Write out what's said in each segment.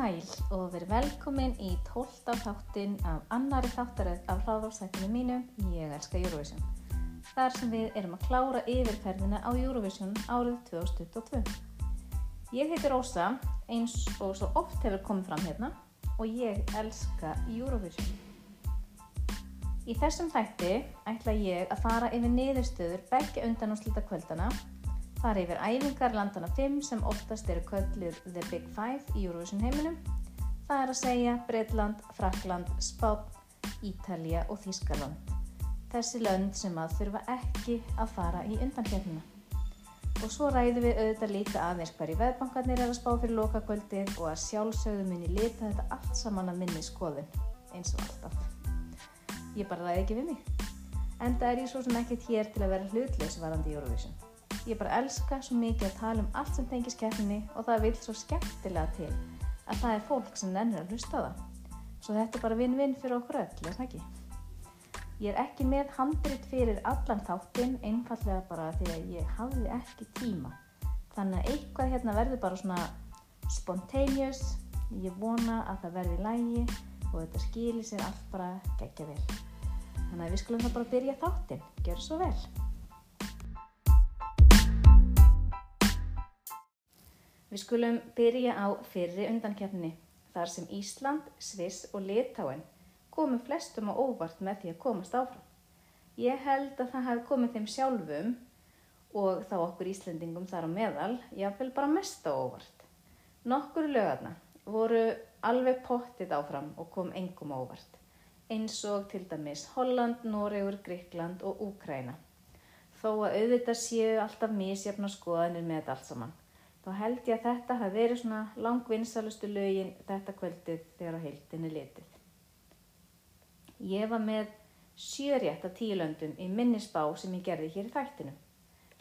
sæl og verið velkomin í 12. þáttin af annari þáttaröð af hláðarsættinu mínu Ég elska Eurovision. Þar sem við erum að klára yfirferðina á Eurovision árið 2022. Ég heiti Rósa eins og svo oft hefur komið fram hérna og ég elska Eurovision. Í þessum þætti ætla ég að fara yfir niðurstöður begge undan og slita kvöldana fara yfir æfingar landana 5 sem oftast eru kölluð The Big Five í Eurovision heiminum. Það er að segja Breitland, Frakland, Spán, Ítalja og Þískaland. Þessi lönd sem að þurfa ekki að fara í undanhjörnuna. Og svo ræðum við auðvitað líka aðeins hverju veðbankarnir er að spá fyrir lokakvöldið og að sjálfsögðu minni lita þetta allt saman að minni skoðun, eins og alltaf. Ég bara ræði ekki við mig. Enda er ég svo sem ekkert hér til að vera hlutleis varandi Eurovision. Ég bara elska svo mikið að tala um allt sem tengis keppninni og það vil svo skemmtilega til að það er fólk sem nennir að hlusta það. Svo þetta er bara vinn-vinn fyrir okkur öll, er það ekki? Ég er ekki með handrit fyrir allan þáttinn, einfallega bara því að ég hafði ekki tíma. Þannig að eitthvað hérna verður bara svona spontaneous, ég vona að það verði lægi og þetta skilir sér allt bara geggja vel. Þannig að við skulum það bara byrja þáttinn, gjör svo vel! Við skulum byrja á fyrri undankefni þar sem Ísland, Sviss og Litáin komu flestum á óvart með því að komast áfram. Ég held að það hef komið þeim sjálfum og þá okkur Íslendingum þar á meðal, jáfnvel bara mest á óvart. Nokkur lögarna voru alveg pottið áfram og kom engum óvart, eins og til dæmis Holland, Noregur, Gríkland og Úkræna. Þó að auðvitað séu alltaf misjafna skoðanir með þetta allt saman þá held ég að þetta hafi verið svona langvinsalustu lögin þetta kvöldið þegar á heildinni litið. Ég var með sjörétt af tíulöndum í minnisbá sem ég gerði hér í þættinu.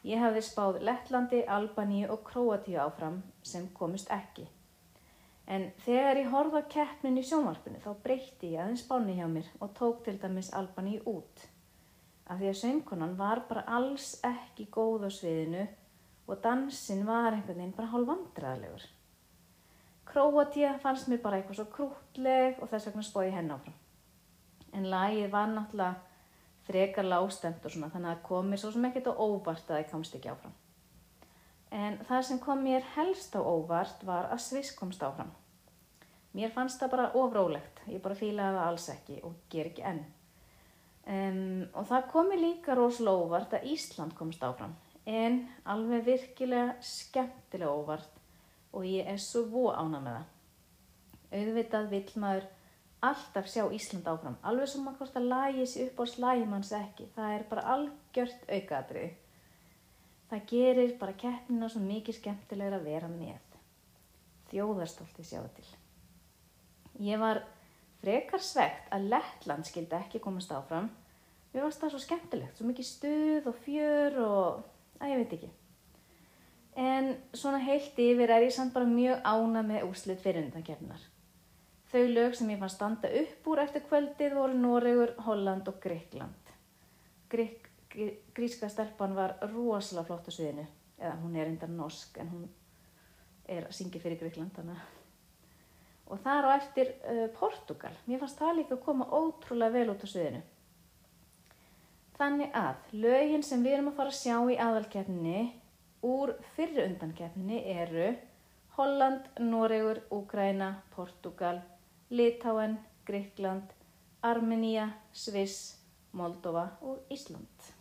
Ég hafði spáð Lettlandi, Albaníu og Kroatíu áfram sem komist ekki. En þegar ég horfa keppnin í sjónvarpinu þá breytti ég aðeins spáni hjá mér og tók til dæmis Albaníu út. Af því að söngkonan var bara alls ekki góð á sviðinu og dansin var einhvern veginn bara hálf vandraðlegur. Kroatia fannst mér bara eitthvað svo krútleg og þess vegna spói henn áfram. En lagið var náttúrulega frekar lástemt og svona þannig að komið svo sem ekkert á óvart að það komst ekki áfram. En það sem kom mér helst á óvart var að Sviss komst áfram. Mér fannst það bara ofrólegt, ég bara fílaði það alls ekki og ger ekki enn. Um, og það komi líka rosalega óvart að Ísland komst áfram en alveg virkilega skemmtilega óvart og ég er svo ána með það. Auðvitað vill maður alltaf sjá Ísland áfram, alveg sem maður hvort að lagi sér upp á slægimanns ekki, það er bara algjört aukaðrið. Það gerir bara keppnina svo mikið skemmtilegur að vera með. Þjóðarstólti sjáu til. Ég var frekar svegt að Lettland skildi ekki komast áfram. Mér varst það svo skemmtilegt, svo mikið stuð og fjör og að ég veit ekki. En svona heilt yfir er ég samt bara mjög ána með úslit fyrir undankefnar. Þau lög sem ég fann standa upp úr eftir kvöldið voru Noregur, Holland og Greikland. Grík, gríska stelpan var rosalega flott á sviðinu, eða hún er enda norsk en hún er að syngja fyrir Greikland þannig. Og það er á eftir uh, Portugal. Mér fannst það líka að koma ótrúlega vel út á sviðinu. Þannig að lögin sem við erum að fara að sjá í aðalkeppninni úr fyrri undankeppninni eru Holland, Noregur, Úgræna, Portugal, Litáen, Greikland, Armenia, Sviss, Moldova og Ísland.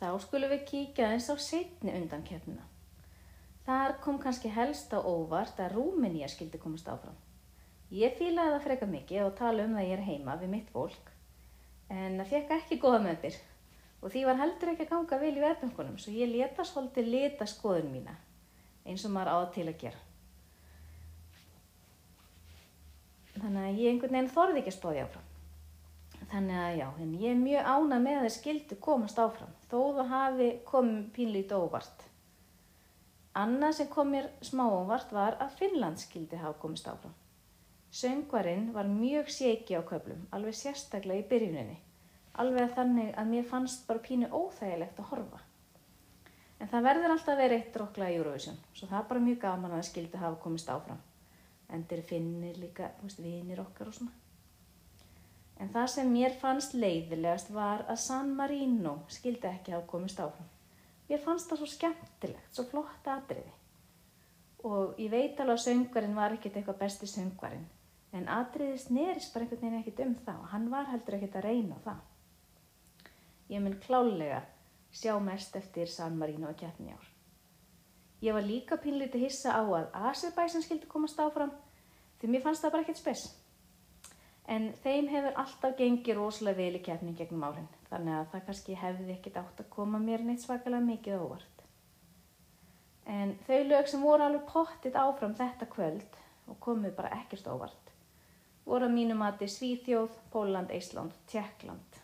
Þá skulum við kíkja eins á setni undankeppnina. Þar kom kannski helst á óvart að Rúmenía skildi komast áfram. Ég fílaði það freka mikið og tala um það ég er heima við mitt fólk en það fekk ekki goða meðbyr og því var heldur ekki að ganga vel í veðböngunum svo ég leta svolítið leta skoðun mína eins og maður áða til að gera. Þannig að ég einhvern veginn þorði ekki að spáði áfram. Þannig að já, en ég er mjög ána með að það skildi komast áfram þó það hafi komið pínlít óvart. Annað sem kom mér smá óvart var að Finnland skildi hafa komist áfram. Söngvarinn var mjög séki á köflum, alveg sérstaklega í byrjuninni. Alveg þannig að mér fannst bara pínu óþægilegt að horfa. En það verður alltaf verið eitt drokla í Eurovision, svo það er bara mjög gaman að skildi hafa komist áfram. endur finnir líka, þú veist, vinir okkar og svona. En það sem mér fannst leiðilegast var að San Marino skildi ekki hafa komist áfram. Mér fannst það svo skemmtilegt, svo flott atriði. Og ég veit alveg að söngvarinn var ekkert eitthvað besti söngvarinn. En atriði snerist bara einhvern veginn ekkert um það og hann var heldur ekkert að reyna það. Ég mun klálega sjá mest eftir San Marino að keppni ár. Ég var líka pínlítið hissa á að Azerbaijan skildi komast áfram því mér fannst það bara ekkert spes. En þeim hefur alltaf gengið rosalega vel í keppni gegnum árin þannig að það kannski hefði ekkert átt að koma mér neitt svakalega mikið óvart. En þau lög sem voru alveg pottit áfram þetta kvöld og komið bara ekkert óvart voru að mínu mati Svíþjóð, Póland, Ísland, Tjekkland.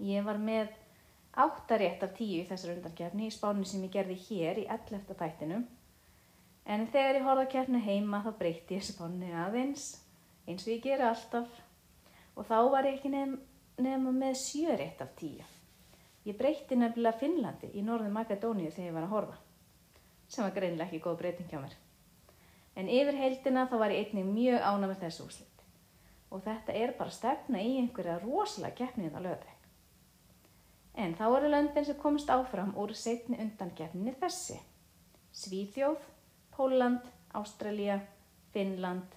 Ég var með áttarétt af tíu í þessar undarkefni í spánu sem ég gerði hér í 11. þættinu en þegar ég horfði að kefni heima þá breytti ég spánu aðeins eins og ég geri alltaf og þá var ég ekki nefn, nefn með sjörétt af tíu. Ég breytti nefnilega Finnlandi í norðu Magadóníu þegar ég var að horfa sem var greinlega ekki góð breyting hjá mér. En yfir heildina þá var ég einnig mjög ána með þessu úslit og þetta er bara stefna í einhverja rosalega keppnið á löðveg. En þá eru löndin sem komist áfram úr setni undankeppninni þessi. Svíþjóð, Póland, Ástralja, Finnland,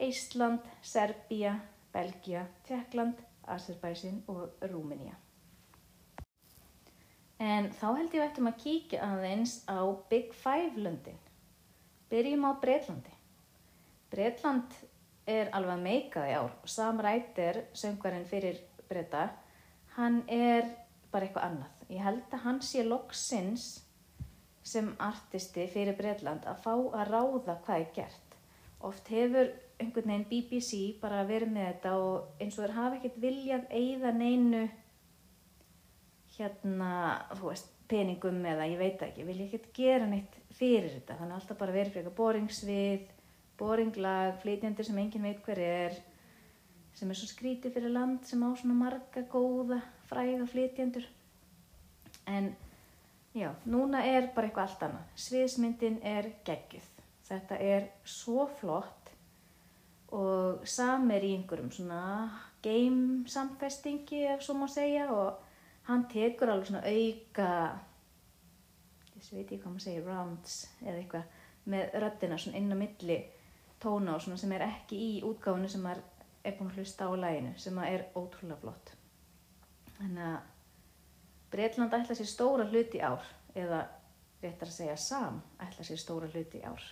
Ísland, Serbia, Belgia, Tjekkland, Azerbaijan og Rúmenía. En þá held ég veitum að kíkja aðeins á Big Five löndin. Byrjum á Breitlandi. Breitland er alveg meikaði ár og Sam Ryder, söngvarinn fyrir Breita, hann er bara eitthvað annað. Ég held að hann sé loksins sem artisti fyrir Breitland að fá að ráða hvað er gert. Oft hefur einhvern veginn BBC bara verið með þetta og eins og þeir hafa ekkert viljað eigða neinu hérna, þú veist, peningum eða ég veit ekki, vilja ekkert gera neitt fyrir þetta. Þannig alltaf bara verið fyrir eitthvað boringsvið, boringlag, flytjandir sem engin veit hver er, sem er svo skrítið fyrir land sem á svona marga góða fræga flytjandur. En já, núna er bara eitthvað allt annað. Sviðsmyndin er geggjuð. Þetta er svo flott og samir í einhverjum svona game samfestingi ef svo má segja og hann tekur alveg svona auka ég veit ekki hvað maður segir rounds eða eitthvað með röddina svona inn á milli tóna og svona sem er ekki í útgáfunu sem er búin að hlusta á læginu sem er ótrúlega flott. Þannig að Breitland ætla sér stóra hluti ár eða réttar að segja Sam ætla sér stóra hluti ár.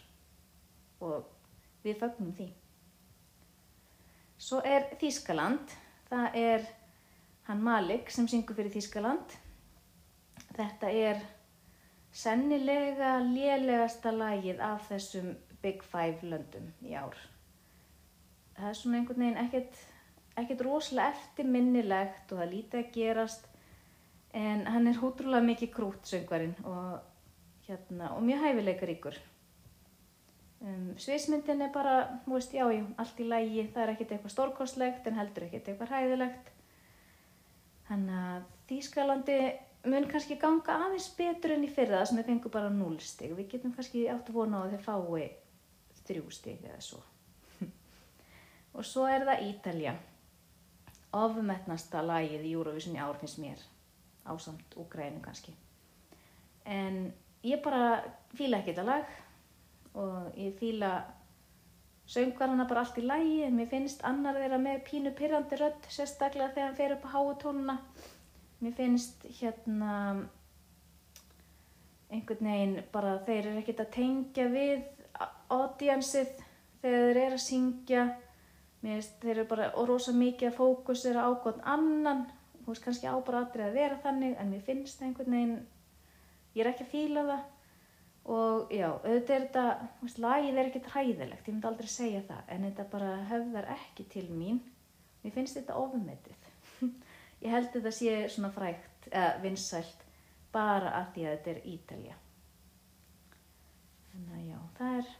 Og við fögnum því. Svo er Þískaland, það er hann Malik sem syngur fyrir Þískaland. Þetta er sennilega lélegasta lagið af þessum Big Five löndum í ár. Það er svona einhvern veginn ekkert, ekkert rosalega eftirminnilegt og það lítið að gerast en hann er hútrúlega mikið krút söngvarinn og, hérna, og mjög hæfileikaríkur. Um, sviðsmyndin er bara, þú veist, já, já, allt í lægi, það er ekkert eitthvað stórkostlegt en heldur ekkert eitthvað hæðilegt. Þannig að Þýskalandi mun kannski ganga aðeins betur enn í fyrra það sem við fengum bara núlstig. Við getum kannski átt að vona á að þeir fái þrjústig eða svo. Og svo er það Ítalja. Ofmetnasta lagið í Eurovision í ár finnst mér, ásamt Úgrænu kannski. En ég bara fýla ekki þetta lag og ég fýla söngvarana bara allt í lægi en mér finnst annar þeirra með pínu pyrrandi rödd sérstaklega þegar hann fer upp á háu tónuna mér finnst hérna einhvern veginn bara þeir eru ekkert að tengja við audiensið þegar þeir eru að syngja. Mér finnst þeir eru bara rosa mikið að fókusera á gott annan. Þú veist kannski á bara aðrið að vera þannig en mér finnst einhvern veginn ég er ekki að fýla það og já, auðvitað er þetta, lagið er ekkert hræðilegt, ég myndi aldrei segja það, en þetta bara höfðar ekki til mín. Mér finnst þetta ofmetið. ég held þetta sé svona frægt, eða vinsælt, bara að því að þetta er Ítalja. Þannig að já, það er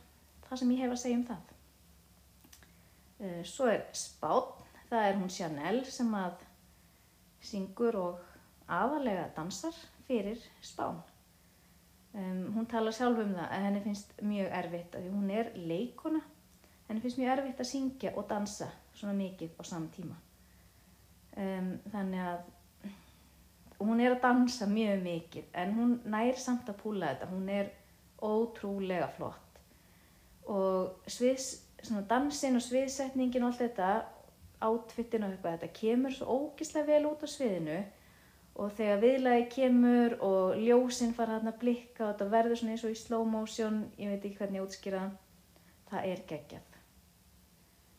það sem ég hef að segja um það. Uh, svo er Spán, það er hún Chanel sem að syngur og aðalega dansar fyrir Spán. Um, hún talar sjálf um það að henni finnst mjög erfitt að því hún er leikona henni finnst mjög erfitt að syngja og dansa svona mikið á saman tíma. Um, þannig að hún er að dansa mjög mikið en hún nær samt að púla þetta. Hún er ótrúlega flott. Og sviðs, dansin og sviðsetningin og allt þetta átfittin og eitthvað þetta kemur svo ógislega vel út á sviðinu og þegar viðlagi kemur og ljósinn fara hann að blikka og þetta verður svona eins og í slow motion, ég veit ekki hvernig ég útskýra það er geggjað.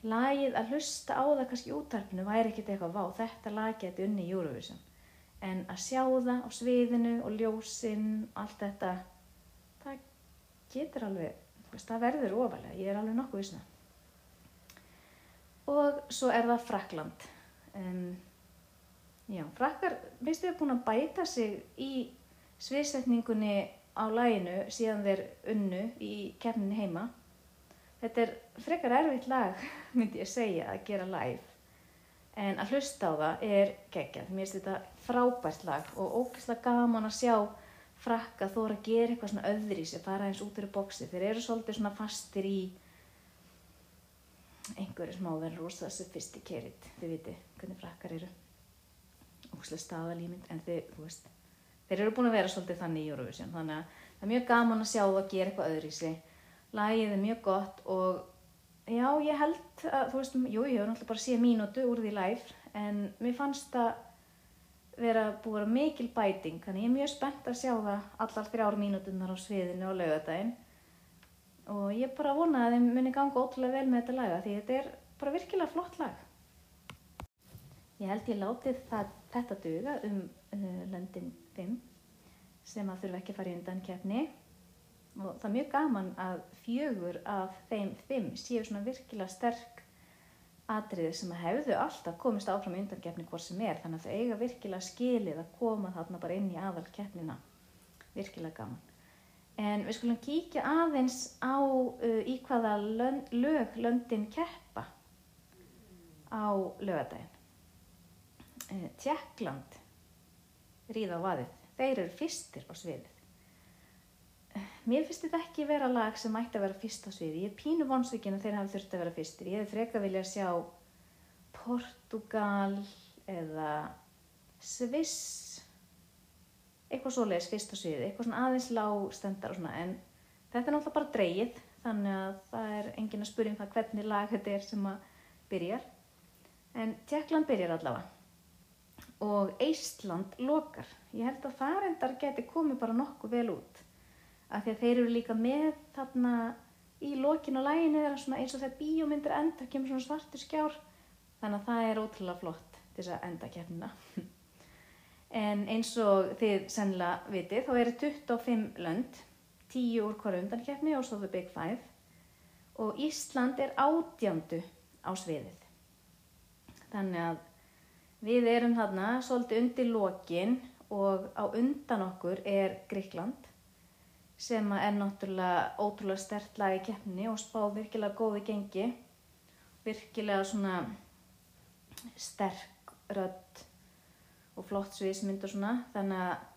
Lagið að hlusta á það kannski útarpinu væri ekkert eitthvað vá, þetta lag geti unni í Eurovision en að sjá það á sviðinu og ljósinn, allt þetta það getur alveg, það verður ofalega, ég er alveg nokkuð vissna. Og svo er það Frakland. Um, Já, frakkar, veistu þið, búin að bæta sig í sviðsetningunni á læginu síðan þeir unnu í kemnin heima. Þetta er frekar erfitt lag, myndi ég segja, að gera live. En að hlusta á það er geggjað. Mér finnst þetta frábært lag og ógeðslega gaman að sjá frakka þóra að gera eitthvað svona öðri sem fara eins út úr bóksi. Þeir eru svolítið svona fastir í einhverju smáverður rosa sophisticated. Þið viti hvernig frakkar eru óslega staðalýmynd en þeir, veist, þeir eru búin að vera svolítið þannig í Eurovision þannig að það er mjög gaman að sjá það að gera eitthvað öðru í sig lægið er mjög gott og já ég held að þú veist, jú ég hef náttúrulega bara séð mínútu úr því live en mér fannst það vera búið að mikil bæting þannig ég er mjög spennt að sjá það allar þrjár mínútunar á sviðinu og laugadaginn og ég bara vona að þeim muni ganga ótrúlega vel með þetta laga því þetta er bara virkilega flott lag. Ég held ég látið það, þetta duga um uh, löndin 5 sem að þurfa ekki að fara í undan kefni og það er mjög gaman að fjögur af þeim 5 séu svona virkilega sterk atriði sem að hefðu alltaf komist áfram í undan kefni hvort sem er þannig að þau eiga virkilega skilið að koma þarna bara inn í aðal kefnina. Virkilega gaman. En við skulum kíkja aðeins á uh, í hvaða lönd, lög löndin keppa á lögadaginn. Eh, Tjekkland ríða á vaðið. Þeir eru fyrstir á sviðið. Eh, mér finnst þetta ekki vera lag sem ætti að vera fyrst á sviði. Ég er pínu vonsvíkin að þeir hafi þurft að vera fyrstir. Ég hef freka vilja að sjá Portugal eða Sviss, eitthvað svoleiðis fyrst á sviði, eitthvað svona aðeins lágstendar og svona. En þetta er náttúrulega bara dreyið þannig að það er engin að spyrja um það hvernig lag þetta er sem að byrjar. En Tjekkland byrjar allavega og Eistland lokar. Ég held að það reyndar geti komið bara nokkuð vel út af því að þeir eru líka með þarna í lokinu og læginu eins og þegar bíómyndir enda kemur svona svartur skjár þannig að það er ótrúlega flott þess að enda kemna. en eins og þið sennilega vitið þá eru 25 lönd, 10 úr hver undankefni og svo the big five og Ísland er átjándu á sviðið. Þannig að Við erum þarna svolítið undir lokin og á undan okkur er Gríkland sem er náttúrulega ótrúlega stert lag í keppni og spá virkilega góði gengi. Virkilega svona sterk rödd og flott sviðismynd og svona. Þannig að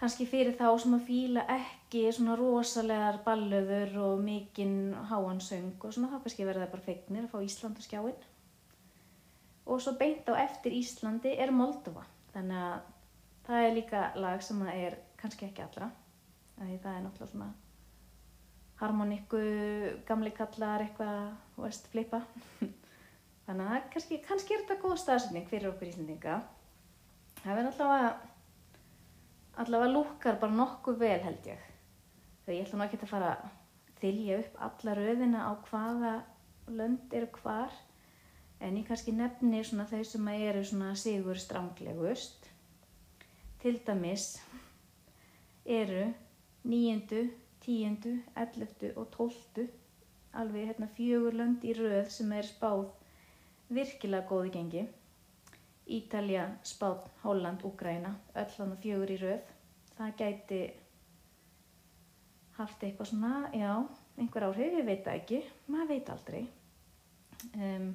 kannski fyrir þá sem að fíla ekki svona rosalegar ballöður og mikinn háansöng og svona þá kannski verða það bara feignir að fá Ísland á skjáinn og svo beint á eftir Íslandi er Moldova. Þannig að það er líka lag sem er kannski ekki allra því það er náttúrulega svona harmoníku, gamli kallar eitthvað, veist, flipa þannig að kannski, kannski er þetta góð staðsynning fyrir okkur íslendinga. Það verður allavega allavega lúkar bara nokkuð vel held ég. Þegar ég ætla nú ekki að fara að þylja upp alla röðina á hvaða lönd eru hvar en ég kannski nefni svona þau sem eru svona sigur stránglegust til dæmis eru nýjendu, tíendu, elleftu og tóltu alveg hérna fjögur lönd í röð sem er spáð virkilega góði gengi. Ítalja, Spán, Holland, Úgræna öll hann fjögur í röð. Það gæti haft eitthvað svona, já einhver áhrif, ég veit það ekki. Maður veit aldrei. Um,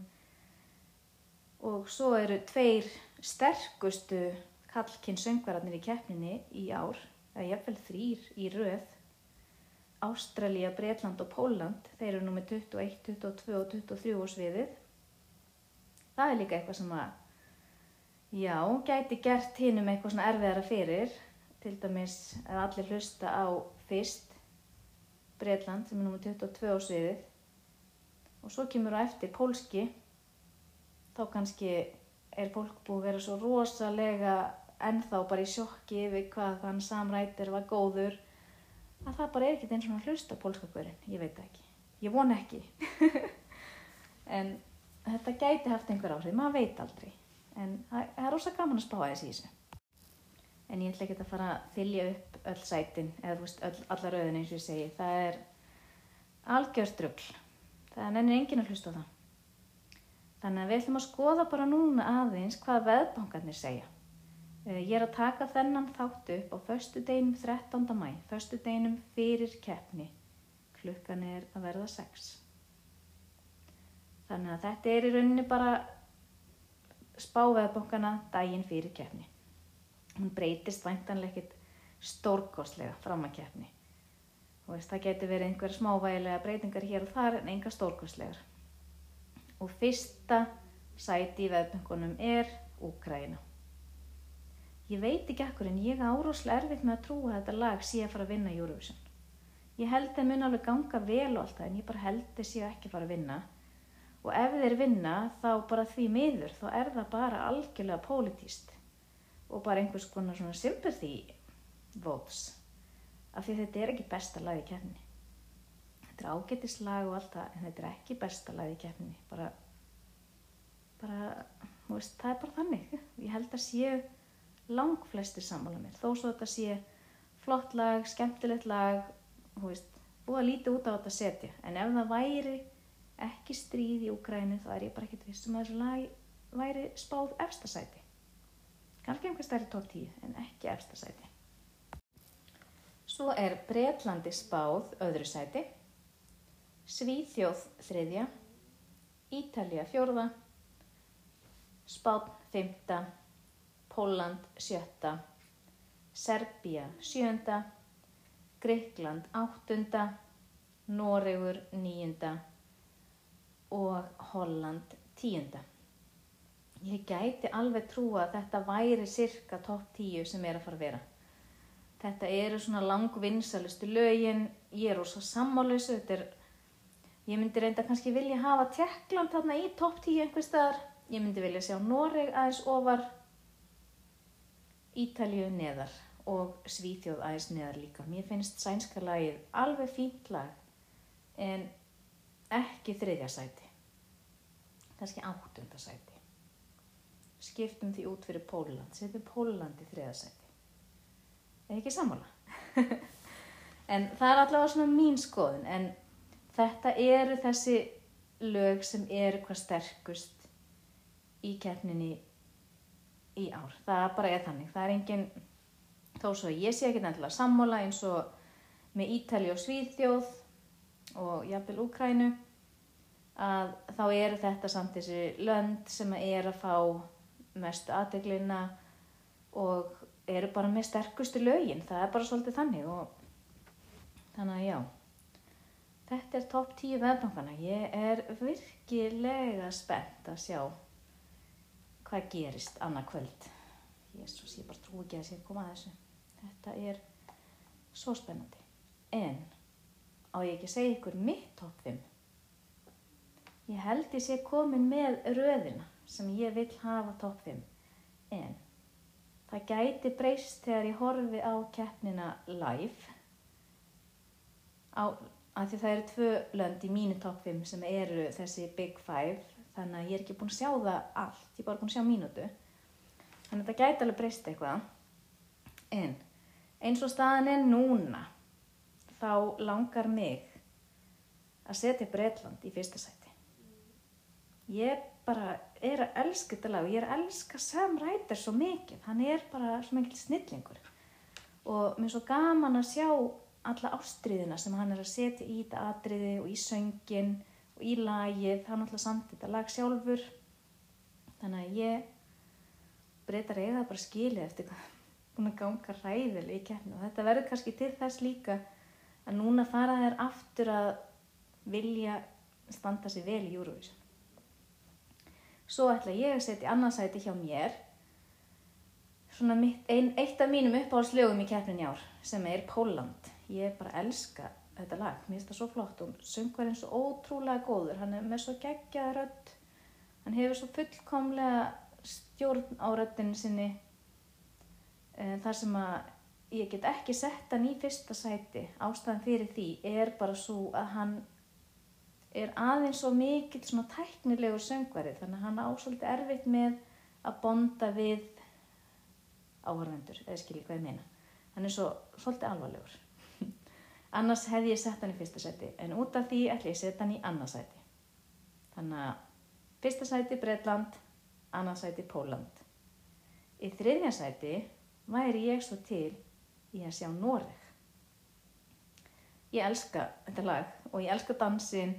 og svo eru tveir sterkustu kallkinn söngvararnir í keppninni í ár eða jafnvel þrýr í röð. Ástralja, Breitland og Póland, þeir eru nú með 21, 22 og 23 á sviðið. Það er líka eitthvað sem að, já, gæti gert hinnum eitthvað svona erfiðara fyrir. Til dæmis að allir hlusta á fyrst Breitland sem er nú með 22 á sviðið og svo kemur á eftir pólski, þá kannski er fólk búið að vera svo rosalega ennþá bara í sjokki yfir hvað þann samrættir var góður að það bara er ekkert eins og hann hlusta pólskakverðin, ég veit ekki, ég von ekki. En þetta gæti haft einhver áhrif, maður veit aldrei. En það er rosa gaman að spá aðeins í þessu. En ég ætla ekki að fara að fylja upp öll sætin eða veist, öll, alla rauðin eins og ég segi. Það er algjörstrugl það nennir engin að hlusta á það Þannig að við ætlum að skoða bara núna aðeins hvað veðbankarnir segja. Eh, ég er að taka þennan þáttu upp á förstu deginum 13. mæ, förstu deginum fyrir keppni. Klukkan er að verða 6. Þannig að þetta er í rauninni bara spáveðbankana daginn fyrir keppni. Hún breytist væntanlega ekkit stórkostlega fram að keppni. Það getur verið einhverja smávægilega breytingar hér og þar en enga stórkostlegar og fyrsta sæti í veðböngunum er Úkræna. Ég veit ekki ekkur en ég áráslega erfitt með að trúa að þetta lag sé að fara að vinna Eurovision. Ég held það mun alveg ganga vel og allt það en ég bara held það sé ekki fara að vinna og ef þeir vinna þá bara því miður þá er það bara algjörlega pólitíst og bara einhvers konar svona sympathy votes af því þetta er ekki besta lag í kefni þetta er ágætislag og allt það en þetta er ekki besta lag í keppninni. Bara, bara veist, það er bara þannig. Ég held að séu lang flestir sammála mér. Þó svo þetta sé flott lag, skemmtilegt lag veist, búið að líti út á þetta setja. En ef það væri ekki stríð í Ukrænu þá er ég bara ekkert vissum að þessu lag væri spáð efstasæti kannski einhver stærri tótt tíu en ekki efstasæti Svo er Breitlandi spáð öðru sæti Svíþjóð þriðja, Ítalija fjórða, Spán fymta, Póland sjötta, Serbia sjönda, Greikland áttunda, Noregur níunda og Holland tíunda. Ég gæti alveg trúa að þetta væri cirka topp tíu sem er að fara að vera. Þetta eru svona langvinsalustu lögin, ég er ósað sammálausu, þetta er Ég myndi reynda kannski vilja hafa Tjekkland þarna í topp 10 einhver staðar. Ég myndi vilja sjá Noreg aðeins ofar, Ítalju neðar og Svíþjóð aðeins neðar líka. Mér finnst sænska lagið alveg fínt lag en ekki þriðja sæti. Kannski áttunda sæti. Skiptum því út fyrir Póland. Setjum Póland í þriðja sæti. Eða ekki samála. en það er allavega svona mín skoðun en Þetta eru þessi lög sem eru hvað sterkust í keppninni í ár. Það bara er þannig. Það er enginn, þó svo ég sé ekki nefnilega sammóla eins og með Ítali og Svíðþjóð og jafnvel Úkrænu að þá eru þetta samt þessi lönd sem er að fá mestu aðdeglina og eru bara með sterkustu lögin. Það er bara svolítið þannig og þannig að já. Þetta er topp 10 veðbankana. Ég er virkilega spennt að sjá hvað gerist annað kvöld. Jésús, ég bara trú ekki að sé að koma að þessu. Þetta er svo spennandi. En á ég ekki að segja ykkur mitt topp 5. Ég held ég sé komin með röðina sem ég vil hafa topp 5. En það gæti breyst þegar ég horfi á keppnina live á að því það eru tvö lönd í mínu top 5 sem eru þessi Big Five þannig að ég er ekki búin að sjá það allt, ég er bara búin að sjá mínútu. Þannig að þetta gæti alveg breyst eitthvað. En eins og staðan er núna þá langar mig að setja Breitland í fyrsta sæti. Ég bara er að elska þetta lag og ég er að elska Sam Ryder svo mikið. Hann er bara svo mikil snillingur. Og mér er svo gaman að sjá alla ástriðina sem hann er að setja í þetta atriði og í söngin og í lagið, hann alltaf samt þetta lag sjálfur þannig að ég breytar eiga bara skilið eftir búin að ganga ræðilega í keppni og þetta verður kannski til þess líka að núna fara þær aftur að vilja standa sér vel í Eurovision. Svo ætla ég að setja annarsæti hjá mér svona mitt, ein, eitt af mínum uppáhaldslögum í keppnin í ár sem er Póland. Ég bara elska þetta lag, mér finnst það svo flott. Og söngvarinn svo ótrúlega góður, hann er með svo geggjaða rödd, hann hefur svo fullkomlega stjórn á röddinu sinni e, þar sem að ég get ekki sett hann í fyrsta sæti, ástæðan fyrir því er bara svo að hann er aðeins svo mikill svona tæknilegur söngvarið þannig að hann ásvöldi erfitt með að bonda við áhörvendur, eða skilji hvað ég meina. Hann er svo svolítið alvarlegur. Annars hefði ég sett hann í fyrsta sæti, en út af því ætla ég að setja hann í annarsæti. Þannig að fyrsta sæti Breitland, annarsæti Póland. Í þriðja sæti væri ég svo til í að sjá Noreg. Ég elska þetta lag og ég elska dansin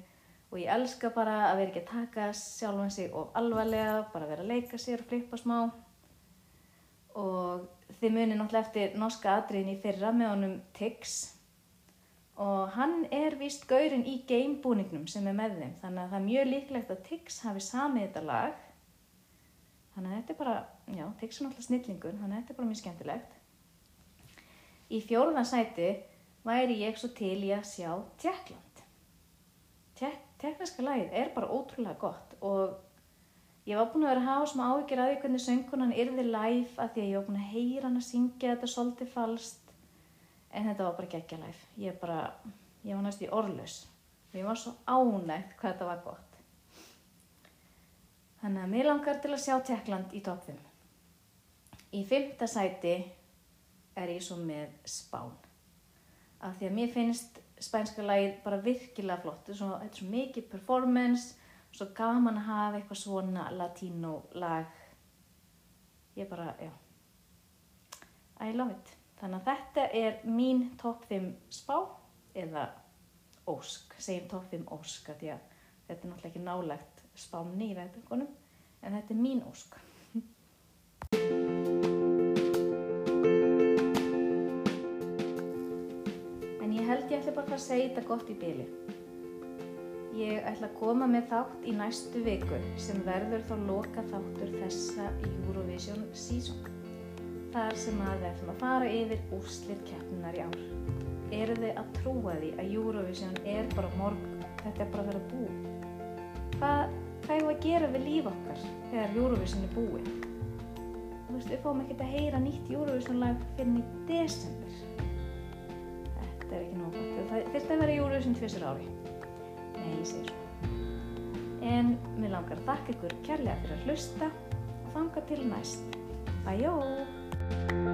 og ég elska bara að vera ekki að taka sjálfan sig of alvarlega, bara vera að leika sér og flippa smá og þið munir náttúrulega eftir norska atriðin í fyrra með honum Tix og hann er vist gaurinn í gamebúningnum sem er með þeim. Þannig að það er mjög líklegt að Tix hafi samið þetta lag. Þannig að þetta er bara, já, Tix er náttúrulega snillingur þannig að þetta er bara mjög skemmtilegt. Í fjórðan sæti væri ég svo til í að sjá Tjekkland tekniska lagið er bara ótrúlega gott og ég var búin að vera að hafa smá áhyggjur að því hvernig söngunan yrði live að því að ég var búin að heyra hann að syngja þetta svolítið falskt en þetta var bara geggja live ég, bara, ég var næst í orðlös og ég var svo ánægt hvað þetta var gott. Þannig að mér langar til að sjá Tjekkland í top 5 í fymta sæti er ég svo með Spán. Af því að mér finnst spænska lagið bara virkilega flott. Þetta er svo mikið performance svo gaman að hafa eitthvað svona latínó lag ég bara, já. I love it þannig að þetta er mín top 5 spá eða ósk, segjum top 5 ósk því að þetta er náttúrulega ekki nálagt spáni í veitungunum en þetta er mín ósk held ég ætla bara að að segja þetta gott í byli. Ég ætla að koma með þátt í næstu viku sem verður þá loka þáttur þessa Eurovision season. Þar sem að við ætlum að fara yfir úrslit keppnunar í ár. Eru þið að trúa því að Eurovision er bara morgun, þetta er bara að vera bú? Hvað, hvað er að gera við líf okkar þegar Eurovision er búið? Þú veist, við fáum ekkert að heyra nýtt Eurovision lag fyrir í desember. Þetta er ekki gott. Það þurfti að vera Eurovision tvisur ári. Nei, ég segir svo. En mér langar að þakka ykkur kærlega fyrir að hlusta og þanga til næst you